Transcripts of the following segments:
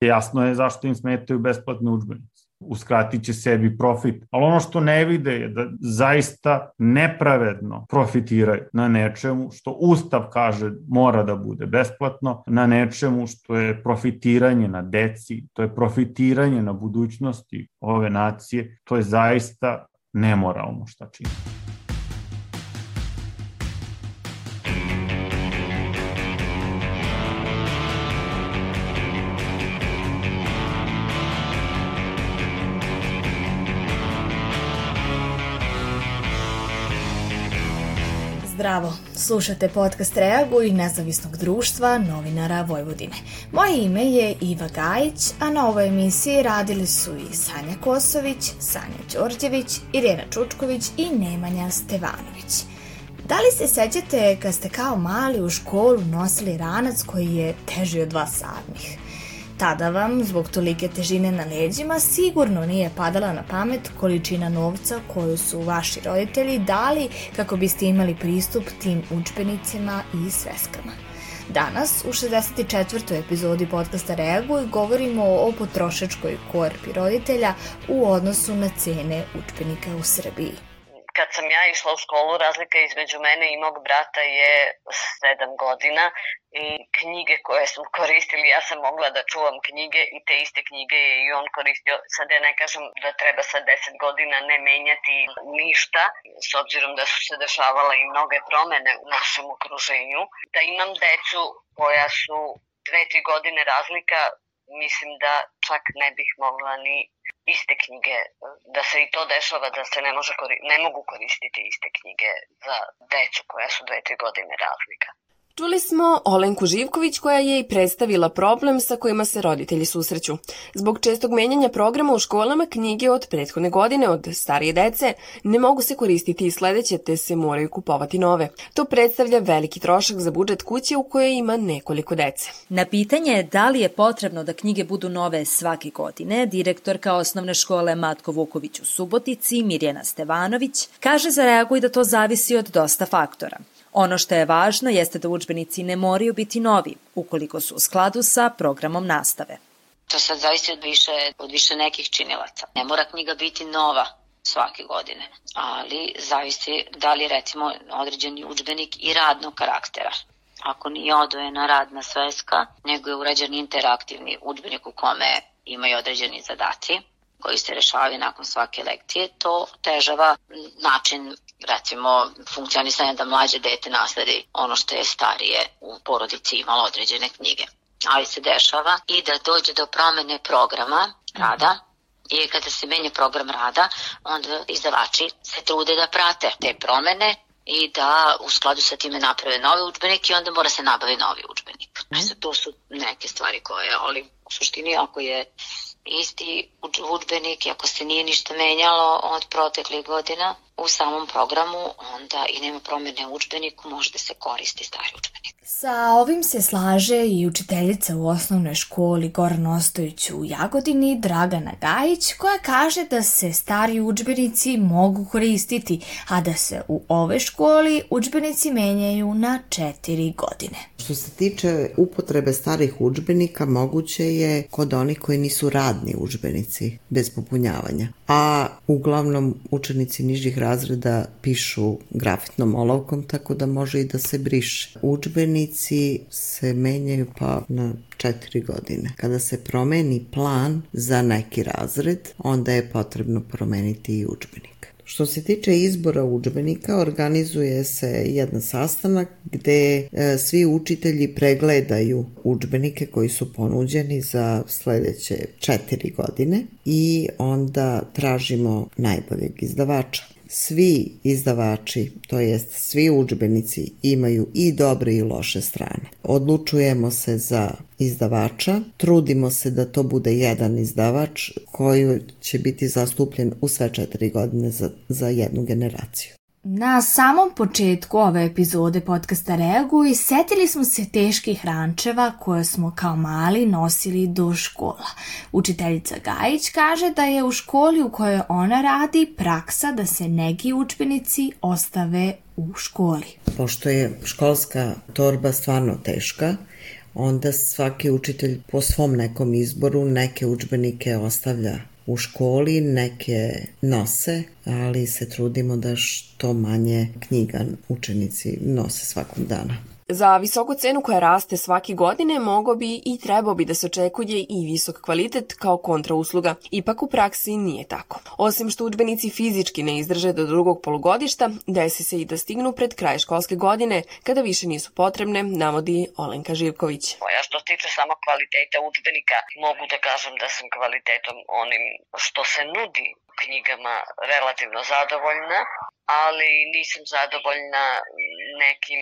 Jasno je zašto im smetaju besplatne učbenice uskratit će sebi profit. Ali ono što ne vide je da zaista nepravedno profitiraju na nečemu što Ustav kaže mora da bude besplatno, na nečemu što je profitiranje na deci, to je profitiranje na budućnosti ove nacije, to je zaista nemoralno šta čini. Slušate podcast Reagu i nezavisnog društva novinara Vojvodine. Moje ime je Iva Gajić, a na ovoj emisiji radili su i Sanja Kosović, Sanja Đorđević, Irena Čučković i Nemanja Stevanović. Da li se sećate kad ste kao mali u školu nosili ranac koji je teži od dva sadnih? Tada vam, zbog tolike težine na leđima, sigurno nije padala na pamet količina novca koju su vaši roditelji dali kako biste imali pristup tim učbenicima i sveskama. Danas, u 64. epizodi podcasta Reaguj, govorimo o potrošačkoj korpi roditelja u odnosu na cene učbenika u Srbiji kad sam ja išla u školu, razlika između mene i mog brata je 7 godina i knjige koje smo koristili, ja sam mogla da čuvam knjige i te iste knjige je i on koristio. Sad ja ne kažem da treba sa 10 godina ne menjati ništa, s obzirom da su se dešavala i mnoge promene u našem okruženju. Da imam decu koja su dve, tri godine razlika, mislim da čak ne bih mogla ni iste knjige, da se i to dešava da se ne, može, ne mogu koristiti iste knjige za decu koja su dve, tri godine razlika. Čuli smo Olenku Živković koja je i predstavila problem sa kojima se roditelji susreću. Zbog čestog menjanja programa u školama knjige od prethodne godine od starije dece ne mogu se koristiti i sledeće te se moraju kupovati nove. To predstavlja veliki trošak za budžet kuće u kojoj ima nekoliko dece. Na pitanje da li je potrebno da knjige budu nove svake godine, direktorka osnovne škole Matko Vuković u Subotici Mirjana Stevanović kaže za reaguj da to zavisi od dosta faktora. Ono što je važno jeste da učbenici ne moraju biti novi, ukoliko su u skladu sa programom nastave. To sad zavisi od više, od više nekih činilaca. Ne mora knjiga biti nova svake godine, ali zavisi da li recimo određeni učbenik i radnog karaktera. Ako nije odvojena radna sveska, nego je urađen interaktivni učbenik u kome imaju određeni zadaci, koji se rešavaju nakon svake lekcije, to težava način recimo funkcionisanja da mlađe dete nasledi ono što je starije u porodici imalo određene knjige. Ali se dešava i da dođe do promene programa rada i kada se menja program rada, onda izdavači se trude da prate te promene i da u skladu sa time naprave novi učbenik i onda mora se nabavi novi učbenik. Mm. To su neke stvari koje, ali u suštini ako je isti udžbenik i ako se nije ništa menjalo od proteklih godina u samom programu, onda i nema promene u udžbeniku, može da se koristi stari udžbenik. Sa ovim se slaže i učiteljica u osnovnoj školi Goran Ostojić u Jagodini, Dragana Gajić, koja kaže da se stari učbenici mogu koristiti, a da se u ove školi učbenici menjaju na četiri godine. Što se tiče upotrebe starih učbenika, moguće je kod onih koji nisu radni učbenici bez popunjavanja. A uglavnom učenici nižih razreda pišu grafitnom olovkom, tako da može i da se briše. Učbenici se menjaju pa na četiri godine. Kada se promeni plan za neki razred, onda je potrebno promeniti i učbenik. Što se tiče izbora učbenika, organizuje se jedan sastanak gde e, svi učitelji pregledaju učbenike koji su ponuđeni za sledeće četiri godine i onda tražimo najboljeg izdavača svi izdavači, to jest svi učbenici imaju i dobre i loše strane. Odlučujemo se za izdavača, trudimo se da to bude jedan izdavač koji će biti zastupljen u sve četiri godine za, za jednu generaciju. Na samom početku ove epizode podcasta Reaguj setili smo se teških rančeva koje smo kao mali nosili do škola. Učiteljica Gajić kaže da je u školi u kojoj ona radi praksa da se neki učbenici ostave u školi. Pošto je školska torba stvarno teška, onda svaki učitelj po svom nekom izboru neke učbenike ostavlja u školi, neke nose, ali se trudimo da što manje knjiga učenici nose svakom dana. Za visoku cenu koja raste svake godine mogao bi i trebao bi da se očekuje i visok kvalitet kao kontrausluga. Ipak u praksi nije tako. Osim što učbenici fizički ne izdrže do drugog polugodišta, desi se i da stignu pred kraj školske godine kada više nisu potrebne, navodi Olenka Živković. Ja što se tiče samo kvaliteta učbenika, mogu da kažem da sam kvalitetom onim što se nudi knjigama relativno zadovoljna, ali nisam zadovoljna nekim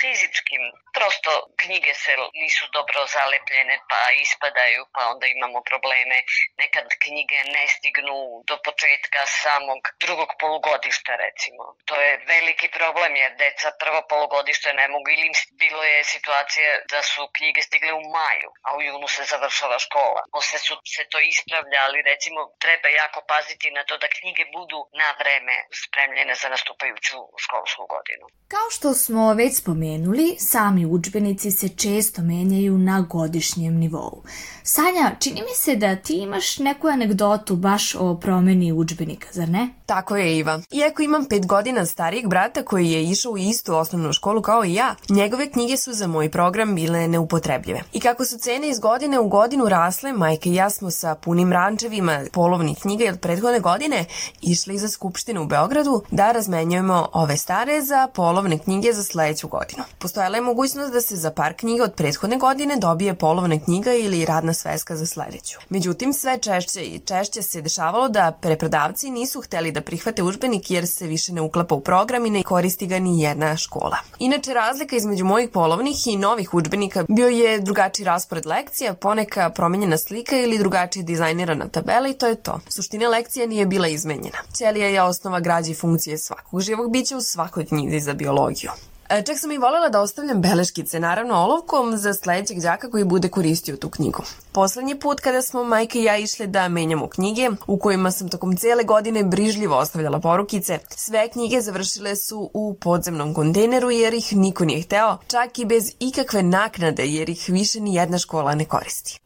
fizičkim. Prosto knjige se nisu dobro zalepljene pa ispadaju pa onda imamo probleme. Nekad knjige ne stignu do početka samog drugog polugodišta recimo. To je veliki problem jer deca prvo polugodište ne mogu ili bilo je situacija da su knjige stigle u maju, a u junu se završava škola. Posle su se to ispravljali, recimo treba jako paziti na to da knjige budu na vreme spremljene za nastupajuću školsku godinu. Kao što smo već spomenuli, spomenuli, sami učbenici se često menjaju na godišnjem nivou. Sanja, čini mi se da ti imaš neku anegdotu baš o promeni učbenika, zar ne? Tako je, Iva. Iako imam pet godina starijeg brata koji je išao u istu osnovnu školu kao i ja, njegove knjige su za moj program bile neupotrebljive. I kako su cene iz godine u godinu rasle, majka i ja smo sa punim rančevima polovnih knjiga od prethodne godine išli za Skupštinu u Beogradu da razmenjujemo ove stare za polovne knjige za sledeću godinu. Postojala je mogućnost da se za par knjiga od prethodne godine dobije polovna knjiga ili radna sveska za sledeću. Međutim, sve češće i češće se dešavalo da preprodavci nisu hteli da prihvate užbenik jer se više ne uklapa u program i ne koristi ga ni jedna škola. Inače, razlika između mojih polovnih i novih užbenika bio je drugačiji raspored lekcija, poneka promenjena slika ili drugačije dizajnirana tabela i to je to. Suština lekcija nije bila izmenjena. Ćelija je osnova građe i funkcije svakog živog bića u svakoj knjizi za biologiju. E, čak sam i volela da ostavljam beleškice, naravno olovkom, za sledećeg đaka koji bude koristio tu knjigu. Poslednji put kada smo majka i ja išli da menjamo knjige, u kojima sam tokom cele godine brižljivo ostavljala porukice, sve knjige završile su u podzemnom kontejneru jer ih niko nije hteo, čak i bez ikakve naknade jer ih više ni jedna škola ne koristi.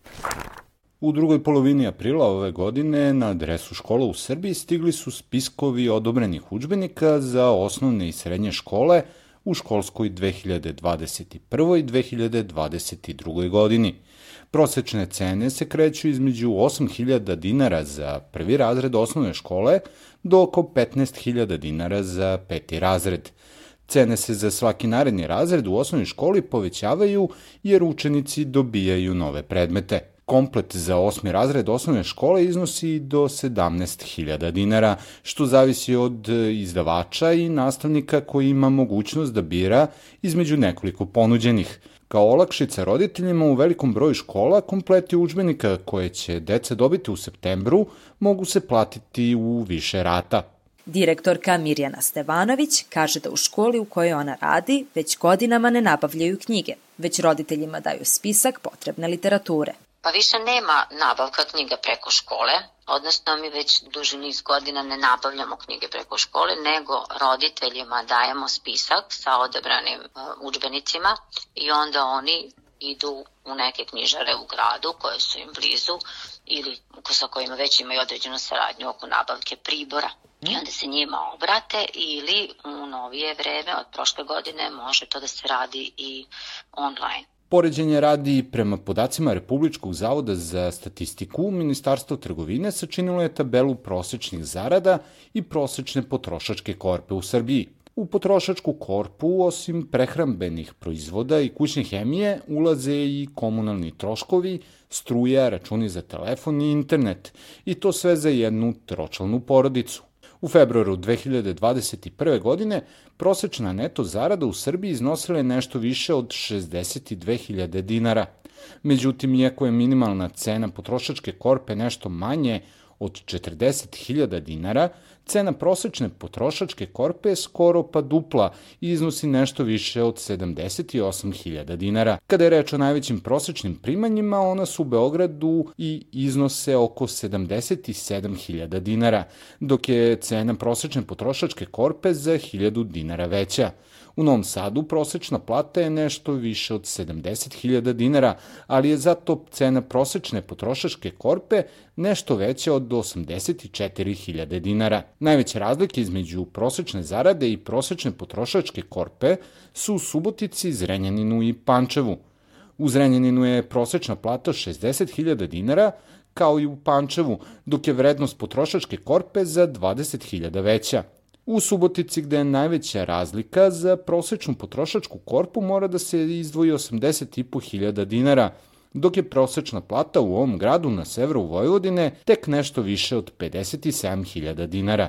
U drugoj polovini aprila ove godine na adresu škola u Srbiji stigli su spiskovi odobrenih učbenika za osnovne i srednje škole – u školskoj 2021. i 2022. godini. Prosečne cene se kreću između 8.000 dinara za prvi razred osnovne škole do oko 15.000 dinara za peti razred. Cene se za svaki naredni razred u osnovnoj školi povećavaju jer učenici dobijaju nove predmete. Komplet za osmi razred osnovne škole iznosi do 17.000 dinara, što zavisi od e, izdavača i nastavnika koji ima mogućnost da bira između nekoliko ponuđenih. Kao olakšica roditeljima u velikom broju škola, kompleti učbenika koje će deca dobiti u septembru mogu se platiti u više rata. Direktorka Mirjana Stevanović kaže da u školi u kojoj ona radi već godinama ne nabavljaju knjige, već roditeljima daju spisak potrebne literature. Pa više nema nabavka knjiga preko škole, odnosno mi već duži niz godina ne nabavljamo knjige preko škole, nego roditeljima dajemo spisak sa odebranim uh, učbenicima i onda oni idu u neke knjižare u gradu koje su im blizu ili sa kojima već imaju određenu saradnju oko nabavke pribora. I onda se njima obrate ili u novije vreme od prošle godine može to da se radi i online. Poređenje radi prema podacima Republičkog zavoda za statistiku, Ministarstvo trgovine sačinilo je tabelu prosečnih zarada i prosečne potrošačke korpe u Srbiji. U potrošačku korpu, osim prehrambenih proizvoda i kućne hemije, ulaze i komunalni troškovi, struja, računi za telefon i internet, i to sve za jednu tročalnu porodicu. U februaru 2021. godine prosečna neto zarada u Srbiji iznosila je nešto više od 62.000 dinara. Međutim, iako je minimalna cena potrošačke korpe nešto manje od 40.000 dinara, cena prosečne potrošačke korpe je skoro pa dupla i iznosi nešto više od 78.000 dinara. Kada je reč o najvećim prosečnim primanjima, ona su u Beogradu i iznose oko 77.000 dinara, dok je cena prosečne potrošačke korpe za 1000 dinara veća. U Novom Sadu prosečna plata je nešto više od 70.000 dinara, ali je zato cena prosečne potrošačke korpe nešto veća od 84.000 dinara. Najveće razlike između prosečne zarade i prosečne potrošačke korpe su u Subotici, Zrenjaninu i Pančevu. U Zrenjaninu je prosečna plata 60.000 dinara, kao i u Pančevu, dok je vrednost potrošačke korpe za 20.000 veća. U Subotici, gde je najveća razlika, za prosečnu potrošačku korpu mora da se izdvoji 80.500 dinara, dok je prosečna plata u ovom gradu na severu Vojvodine tek nešto više od 57.000 dinara.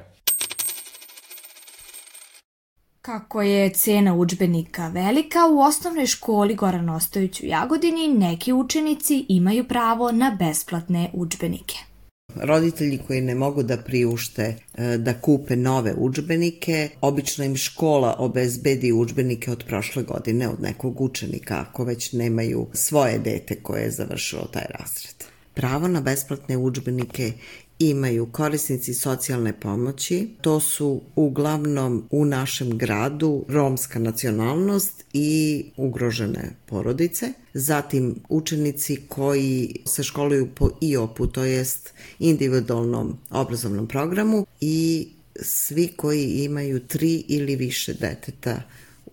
Kako je cena učbenika velika, u osnovnoj školi Goran Ostojić u Jagodini neki učenici imaju pravo na besplatne učbenike. Roditelji koji ne mogu da priušte e, da kupe nove učbenike, obično im škola obezbedi učbenike od prošle godine od nekog učenika, ako već nemaju svoje dete koje je završilo taj razred. Pravo na besplatne učbenike imaju korisnici socijalne pomoći. To su uglavnom u našem gradu romska nacionalnost i ugrožene porodice. Zatim učenici koji se školuju po IOP-u, to jest individualnom obrazovnom programu i svi koji imaju tri ili više deteta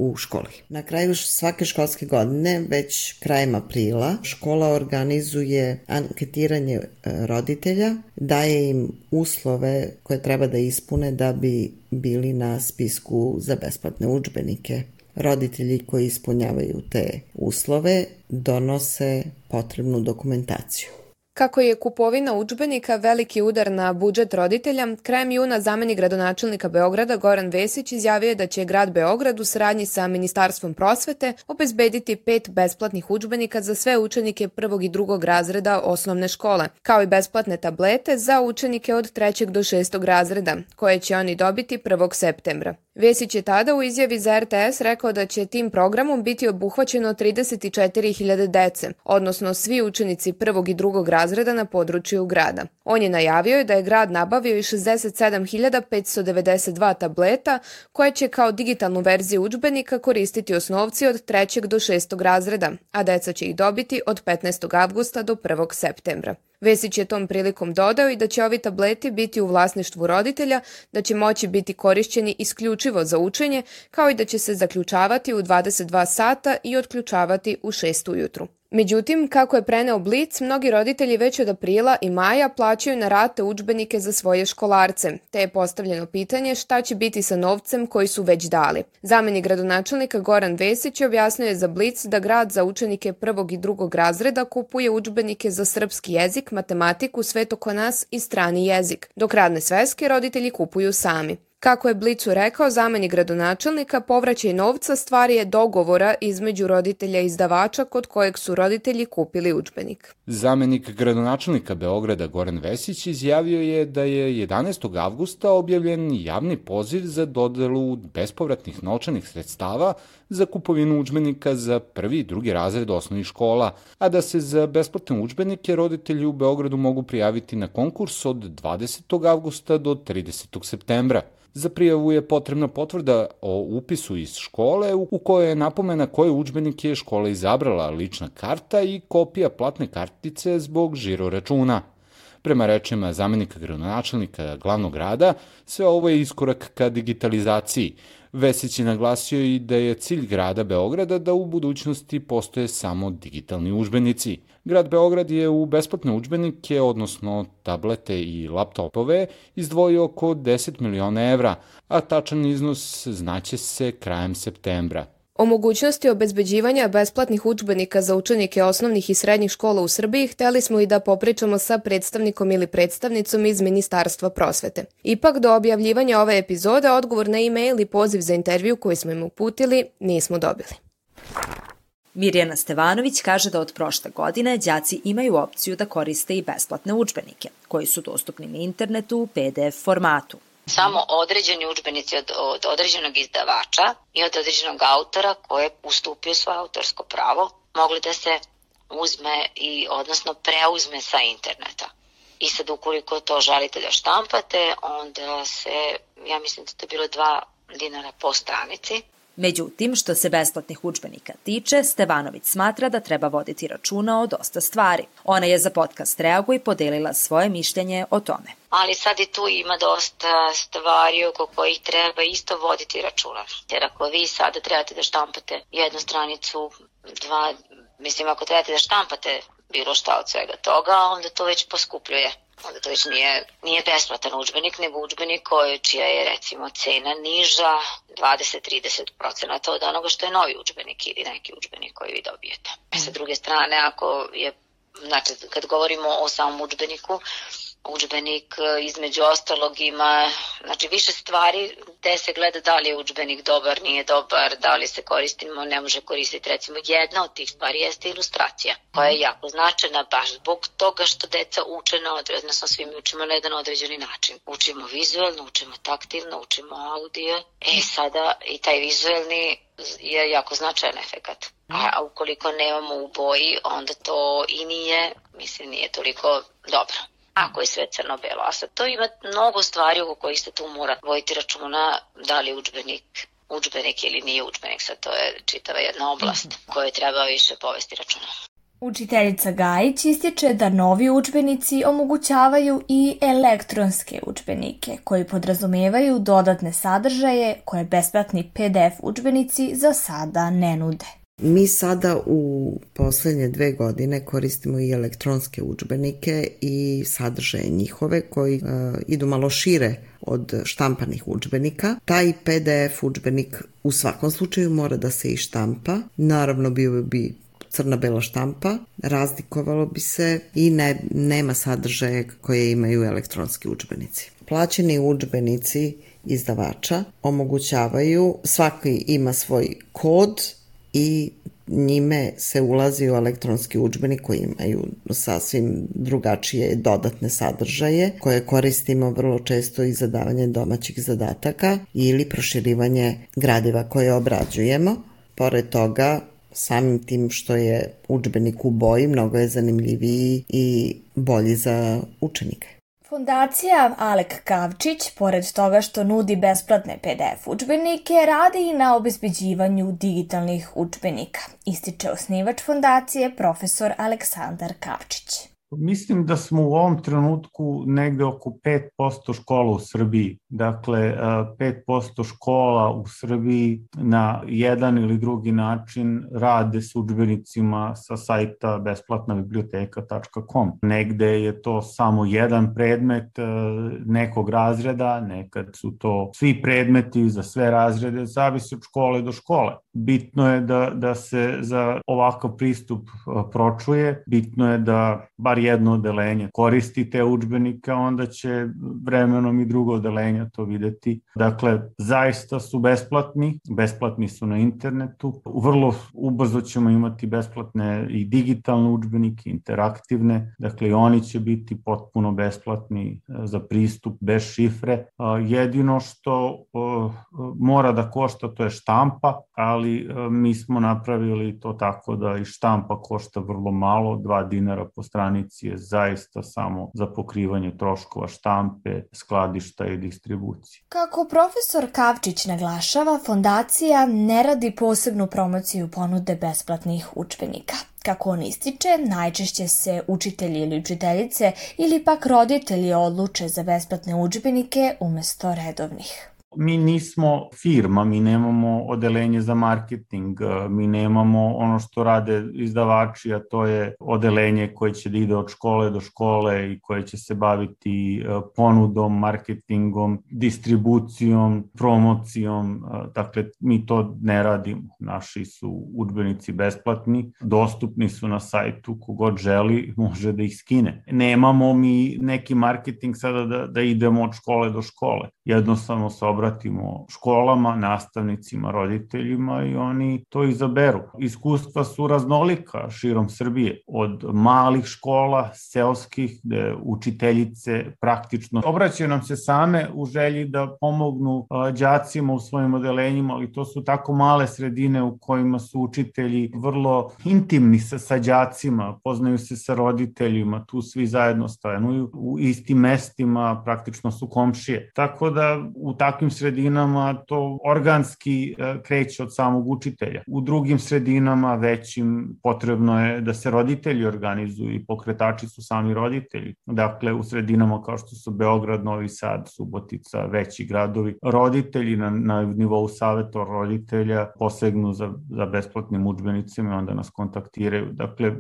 u školi. Na kraju svake školske godine, već krajem aprila, škola organizuje anketiranje e, roditelja, daje im uslove koje treba da ispune da bi bili na spisku za besplatne učbenike. Roditelji koji ispunjavaju te uslove donose potrebnu dokumentaciju. Kako je kupovina učbenika veliki udar na budžet roditelja, krajem juna zameni gradonačelnika Beograda Goran Vesić izjavio da će grad Beograd u saradnji sa Ministarstvom prosvete obezbediti pet besplatnih učbenika za sve učenike prvog i drugog razreda osnovne škole, kao i besplatne tablete za učenike od trećeg do šestog razreda, koje će oni dobiti 1. septembra. Vesić je tada u izjavi za RTS rekao da će tim programom biti obuhvaćeno 34.000 dece, odnosno svi učenici prvog i drugog razreda na području grada. On je najavio da je grad nabavio i 67.592 tableta koje će kao digitalnu verziju učbenika koristiti osnovci od 3. do 6. razreda, a deca će ih dobiti od 15. avgusta do 1. septembra. Vesić je tom prilikom dodao i da će ovi tableti biti u vlasništvu roditelja, da će moći biti korišćeni isključivo za učenje, kao i da će se zaključavati u 22 sata i otključavati u 6 ujutru. Međutim, kako je preneo Blic, mnogi roditelji već od aprila i maja plaćaju na rate učbenike za svoje školarce, te je postavljeno pitanje šta će biti sa novcem koji su već dali. Zameni gradonačelnika Goran Vesić objasnio je za Blic da grad za učenike prvog i drugog razreda kupuje učbenike za srpski jezik, matematiku, svetokonas i strani jezik, dok radne sveske roditelji kupuju sami. Kako je Blicu rekao, zameni gradonačelnika, povraćaj novca stvari je dogovora između roditelja i izdavača kod kojeg su roditelji kupili učbenik. Zamenik gradonačelnika Beograda Goran Vesić izjavio je da je 11. avgusta objavljen javni poziv za dodelu bespovratnih novčanih sredstava za kupovinu učbenika za prvi i drugi razred osnovnih škola, a da se za besplatne učbenike roditelji u Beogradu mogu prijaviti na konkurs od 20. avgusta do 30. septembra. Za prijavu je potrebna potvrda o upisu iz škole u kojoj je napomena koje učbenik je škola izabrala, lična karta i kopija platne kartice zbog žiro računa. Prema rečima zamenika gradonačelnika glavnog grada, sve ovo je iskorak ka digitalizaciji. Vesić je naglasio i da je cilj grada Beograda da u budućnosti postoje samo digitalni užbenici. Grad Beograd je u besplatne učbenike, odnosno tablete i laptopove, izdvojio oko 10 miliona evra, a tačan iznos znaće se krajem septembra. O mogućnosti obezbeđivanja besplatnih učbenika za učenike osnovnih i srednjih škola u Srbiji hteli smo i da popričamo sa predstavnikom ili predstavnicom iz Ministarstva prosvete. Ipak do objavljivanja ove epizode odgovor na e-mail i poziv za intervju koji smo im uputili nismo dobili. Mirjana Stevanović kaže da od prošle godine đaci imaju opciju da koriste i besplatne učbenike, koji su dostupni na internetu u PDF formatu. Samo određeni učbenici od, od određenog izdavača i od određenog autora koje je ustupio svoje autorsko pravo mogli da se uzme i odnosno preuzme sa interneta. I sad ukoliko to želite da štampate, onda se, ja mislim da to bilo dva dinara po stranici. Međutim, što se besplatnih učbenika tiče, Stevanović smatra da treba voditi računa o dosta stvari. Ona je za podcast Reaguj podelila svoje mišljenje o tome. Ali sad i tu ima dosta stvari oko kojih treba isto voditi računa. Jer ako vi sada trebate da štampate jednu stranicu, dva, mislim ako trebate da štampate bilo šta od svega toga, onda to već poskupljuje onda to već nije, nije besplatan učbenik, nego učbenik koji, čija je recimo cena niža 20-30% od onoga što je novi učbenik ili neki učbenik koji vi dobijete. E, sa druge strane, ako je, znači kad govorimo o samom učbeniku, Učbenik e, između ostalog ima znači, više stvari gde se gleda da li je učbenik dobar, nije dobar, da li se koristimo, ne može koristiti. Recimo jedna od tih stvari jeste ilustracija koja je jako značajna baš zbog toga što deca uče na odnosno svi mi učimo na jedan određeni način. Učimo vizualno, učimo taktilno, učimo audio. E sada i taj vizualni je jako značajan efekat. A ukoliko nemamo u boji, onda to i nije, mislim, nije toliko dobro ako je sve crno-belo. A sad to ima mnogo stvari oko kojih se tu mora vojiti računa da li učbenik učbenik ili nije učbenik, sad to je čitava jedna oblast mhm. koju treba više povesti računa. Učiteljica Gajić ističe da novi učbenici omogućavaju i elektronske učbenike koji podrazumevaju dodatne sadržaje koje besplatni PDF učbenici za sada ne nude. Mi sada u poslednje dve godine koristimo i elektronske učbenike i sadržaje njihove koji uh, idu malo šire od štampanih učbenika. Taj PDF učbenik u svakom slučaju mora da se i štampa. Naravno bio bi crna-bela štampa, razlikovalo bi se i ne, nema sadržaje koje imaju elektronski učbenici. Plaćeni učbenici izdavača omogućavaju, svaki ima svoj kod i njime se ulazi u elektronski učbenik koji imaju sasvim drugačije dodatne sadržaje koje koristimo vrlo često i za davanje domaćih zadataka ili proširivanje gradiva koje obrađujemo. Pored toga, samim tim što je učbenik u boji, mnogo je zanimljiviji i bolji za učenike. Fondacija Alek Kavčić, pored toga što nudi besplatne PDF učbenike, radi i na obezbeđivanju digitalnih učbenika, ističe osnivač fondacije profesor Aleksandar Kavčić. Mislim da smo u ovom trenutku negde oko 5% škola u Srbiji. Dakle, 5% škola u Srbiji na jedan ili drugi način rade s učbenicima sa sajta besplatnabiblioteka.com. Negde je to samo jedan predmet nekog razreda, nekad su to svi predmeti za sve razrede, zavisi od škole do škole. Bitno je da, da se za ovakav pristup pročuje, bitno je da bar jedno odelenje koristi te učbenike, onda će vremenom i drugo odelenja to videti. Dakle, zaista su besplatni, besplatni su na internetu. Vrlo ubrzo ćemo imati besplatne i digitalne učbenike, interaktivne, dakle i oni će biti potpuno besplatni e, za pristup bez šifre. Jedino što mora da košta to je štampa, ali e, mi smo napravili to tako da i štampa košta vrlo malo, 2 dinara po stranici je zaista samo za pokrivanje troškova štampe, skladišta i distribucije. Kako profesor Kavčić naglašava, fondacija ne radi posebnu promociju ponude besplatnih učbenika. Kako on ističe, najčešće se učitelji ili učiteljice ili pak roditelji odluče za besplatne učbenike umesto redovnih. Mi nismo firma, mi nemamo odelenje za marketing, e, mi nemamo ono što rade izdavači, a to je odelenje koje će da ide od škole do škole i koje će se baviti e, ponudom, marketingom, distribucijom, promocijom. E, dakle, mi to ne radimo. Naši su udbenici besplatni, dostupni su na sajtu, kogod želi može da ih skine. Nemamo mi neki marketing sada da, da idemo od škole do škole. Jednostavno sa obratimo školama, nastavnicima, roditeljima i oni to izaberu. Iskustva su raznolika širom Srbije, od malih škola, seoskih, gde učiteljice praktično obraćaju nam se same u želji da pomognu đacima u svojim odelenjima, ali to su tako male sredine u kojima su učitelji vrlo intimni sa, sa đacima, poznaju se sa roditeljima, tu svi zajedno stanuju u istim mestima, praktično su komšije. Tako da u takvim sredinama to organski e, kreće od samog učitelja. U drugim sredinama većim potrebno je da se roditelji organizuju i pokretači su sami roditelji. Dakle, u sredinama kao što su Beograd, Novi Sad, Subotica, veći gradovi, roditelji na, na nivou saveta roditelja posegnu za, za besplatnim učbenicima i onda nas kontaktiraju. Dakle, e,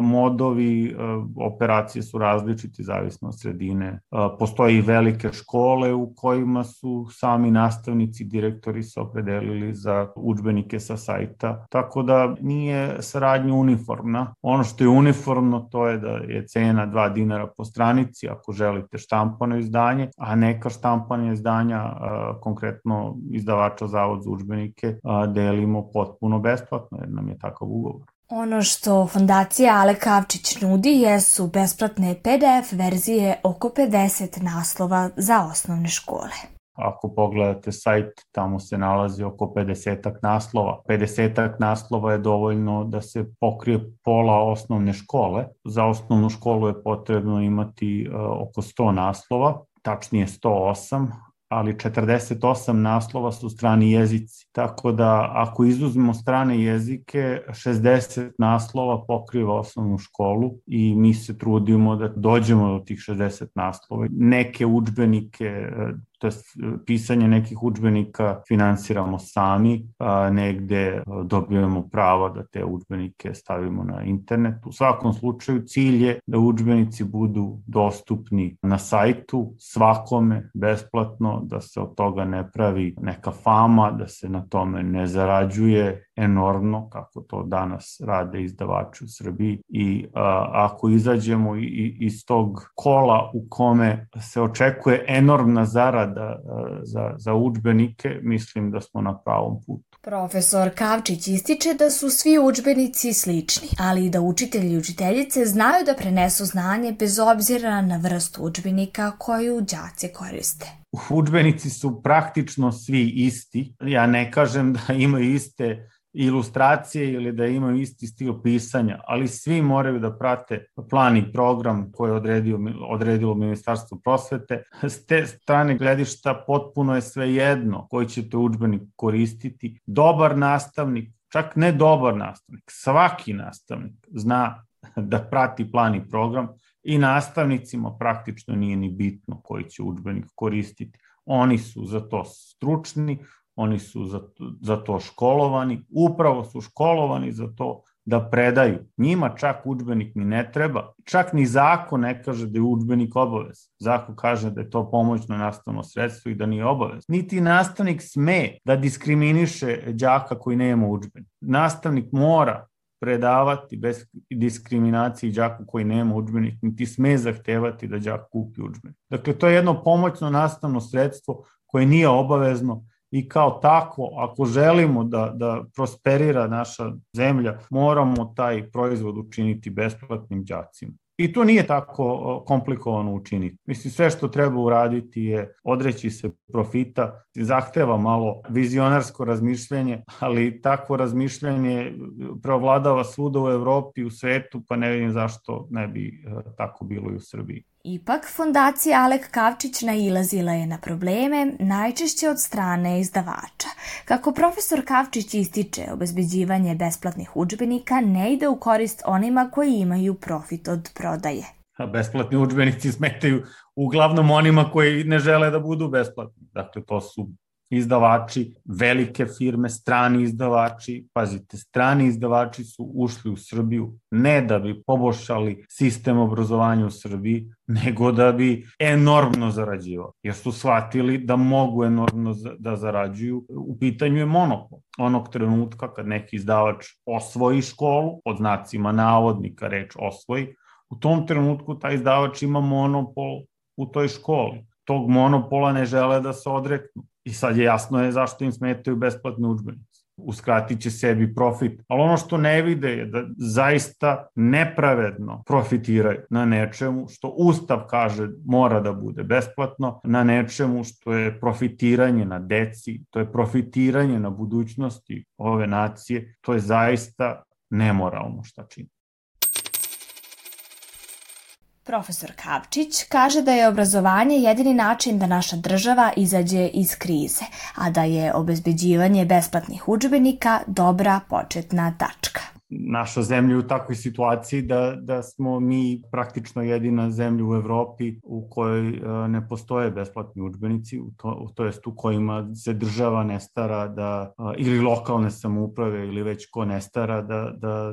modovi e, operacije su različiti zavisno od sredine. Postoje i velike škole u kojima su sami nastavnici, direktori se opredelili za učbenike sa sajta, tako da nije saradnja uniformna. Ono što je uniformno to je da je cena 2 dinara po stranici ako želite štampano izdanje, a neka štampanja izdanja, konkretno izdavača Zavod za učbenike, delimo potpuno besplatno jer nam je takav ugovor. Ono što fondacija Ale Kavčić nudi jesu besplatne PDF verzije oko 50 naslova za osnovne škole. Ako pogledate sajt, tamo se nalazi oko 50 naslova. 50 naslova je dovoljno da se pokrije pola osnovne škole. Za osnovnu školu je potrebno imati uh, oko 100 naslova, tačnije 108, ali 48 naslova su strani jezici. Tako da ako izuzmemo strane jezike, 60 naslova pokriva osnovnu školu i mi se trudimo da dođemo do tih 60 naslova. Neke učbenike to je pisanje nekih učbenika finansiramo sami, a, negde dobijemo pravo da te učbenike stavimo na internet. U svakom slučaju cilj je da učbenici budu dostupni na sajtu svakome besplatno, da se od toga ne pravi neka fama, da se na tome ne zarađuje enormno, kako to danas rade izdavači u Srbiji i a, ako izađemo i, i, iz tog kola u kome se očekuje enormna zarada a, za, za učbenike, mislim da smo na pravom putu. Profesor Kavčić ističe da su svi učbenici slični, ali i da učitelji i učiteljice znaju da prenesu znanje bez obzira na vrstu učbenika koju đaci koriste. Učbenici su praktično svi isti. Ja ne kažem da imaju iste ilustracije ili da imaju isti stil pisanja, ali svi moraju da prate plan i program koji je odredio, odredilo Ministarstvo prosvete. S te strane gledišta potpuno je sve jedno koji ćete učbenik koristiti. Dobar nastavnik, čak ne dobar nastavnik, svaki nastavnik zna da prati plan i program i nastavnicima praktično nije ni bitno koji će učbenik koristiti. Oni su za to stručni, oni su za, za to školovani, upravo su školovani za to da predaju. Njima čak učbenik ni ne treba. Čak ni zakon ne kaže da je učbenik obavez. Zakon kaže da je to pomoćno nastavno sredstvo i da nije obavez. Niti nastavnik sme da diskriminiše đaka koji nema učbenik. Nastavnik mora predavati bez diskriminacije đaku koji nema učbenik, niti sme zahtevati da đak kupi učbenik. Dakle, to je jedno pomoćno nastavno sredstvo koje nije obavezno i kao tako, ako želimo da, da prosperira naša zemlja, moramo taj proizvod učiniti besplatnim đacima. I to nije tako komplikovano učiniti. Mislim, sve što treba uraditi je odreći se profita, zahteva malo vizionarsko razmišljanje, ali takvo razmišljanje preovladava svuda u Evropi, u svetu, pa ne vidim zašto ne bi e, tako bilo i u Srbiji. Ipak, fondacija Alek Kavčić nailazila je na probleme, najčešće od strane izdavača. Kako profesor Kavčić ističe, obezbeđivanje besplatnih učbenika ne ide u korist onima koji imaju profit od prodaje. A besplatni učbenici smetaju uglavnom onima koji ne žele da budu besplatni. Dakle, to su izdavači, velike firme, strani izdavači, pazite, strani izdavači su ušli u Srbiju ne da bi poboljšali sistem obrazovanja u Srbiji, nego da bi enormno zarađivali, jer su shvatili da mogu enormno da zarađuju. U pitanju je monopol. Onog trenutka kad neki izdavač osvoji školu, pod znacima navodnika reč osvoji, u tom trenutku taj izdavač ima monopol u toj školi. Tog monopola ne žele da se odreknu I sad je jasno je zašto im smetaju besplatne učbenice uskratit će sebi profit. Ali ono što ne vide je da zaista nepravedno profitiraju na nečemu što Ustav kaže mora da bude besplatno, na nečemu što je profitiranje na deci, to je profitiranje na budućnosti ove nacije, to je zaista nemoralno šta čini. Profesor Kavčić kaže da je obrazovanje jedini način da naša država izađe iz krize, a da je obezbeđivanje besplatnih udžbenika dobra početna tačka naša zemlja u takvoj situaciji da, da smo mi praktično jedina zemlja u Evropi u kojoj e, ne postoje besplatni učbenici, u to, to jest u kojima se država ne stara da, e, ili lokalne samouprave ili već ko ne stara da, da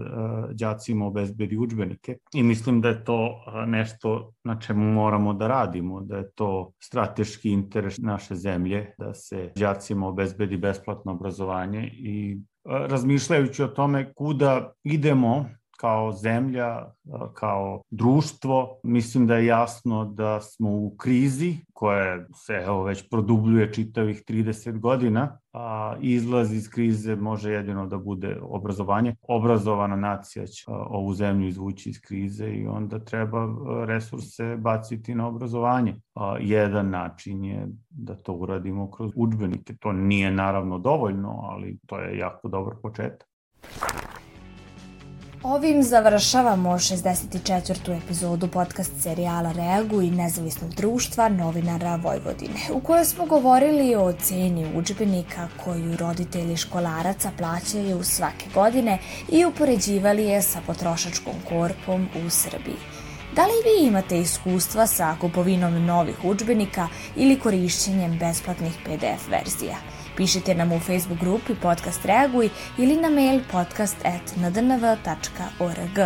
đacima e, obezbedi učbenike. I mislim da je to nešto na čemu moramo da radimo, da je to strateški interes naše zemlje, da se đacima obezbedi besplatno obrazovanje i razmišljajući o tome kuda idemo kao zemlja, kao društvo, mislim da je jasno da smo u krizi koja se evo već produbljuje čitavih 30 godina, a izlaz iz krize može jedino da bude obrazovanje. Obrazovana nacija će ovu zemlju izvući iz krize i onda treba resurse baciti na obrazovanje. A, jedan način je da to uradimo kroz učbenike. To nije naravno dovoljno, ali to je jako dobar početak. Ovim završavamo 64. epizodu podcast serijala Reagu i nezavisnog društva novinara Vojvodine, u kojoj smo govorili o ceni učbenika koju roditelji školaraca plaćaju svake godine i upoređivali je sa potrošačkom korpom u Srbiji. Da li vi imate iskustva sa kupovinom novih učbenika ili korišćenjem besplatnih PDF verzija? Pišite nam u Facebook grupi Podcast Reaguj ili na mail podcast.ndnv.org.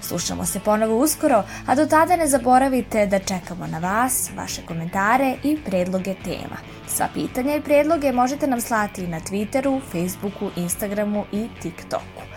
Slušamo se ponovo uskoro, a do tada ne zaboravite da čekamo na vas, vaše komentare i predloge tema. Sva pitanja i predloge možete nam slati na Twitteru, Facebooku, Instagramu i TikToku.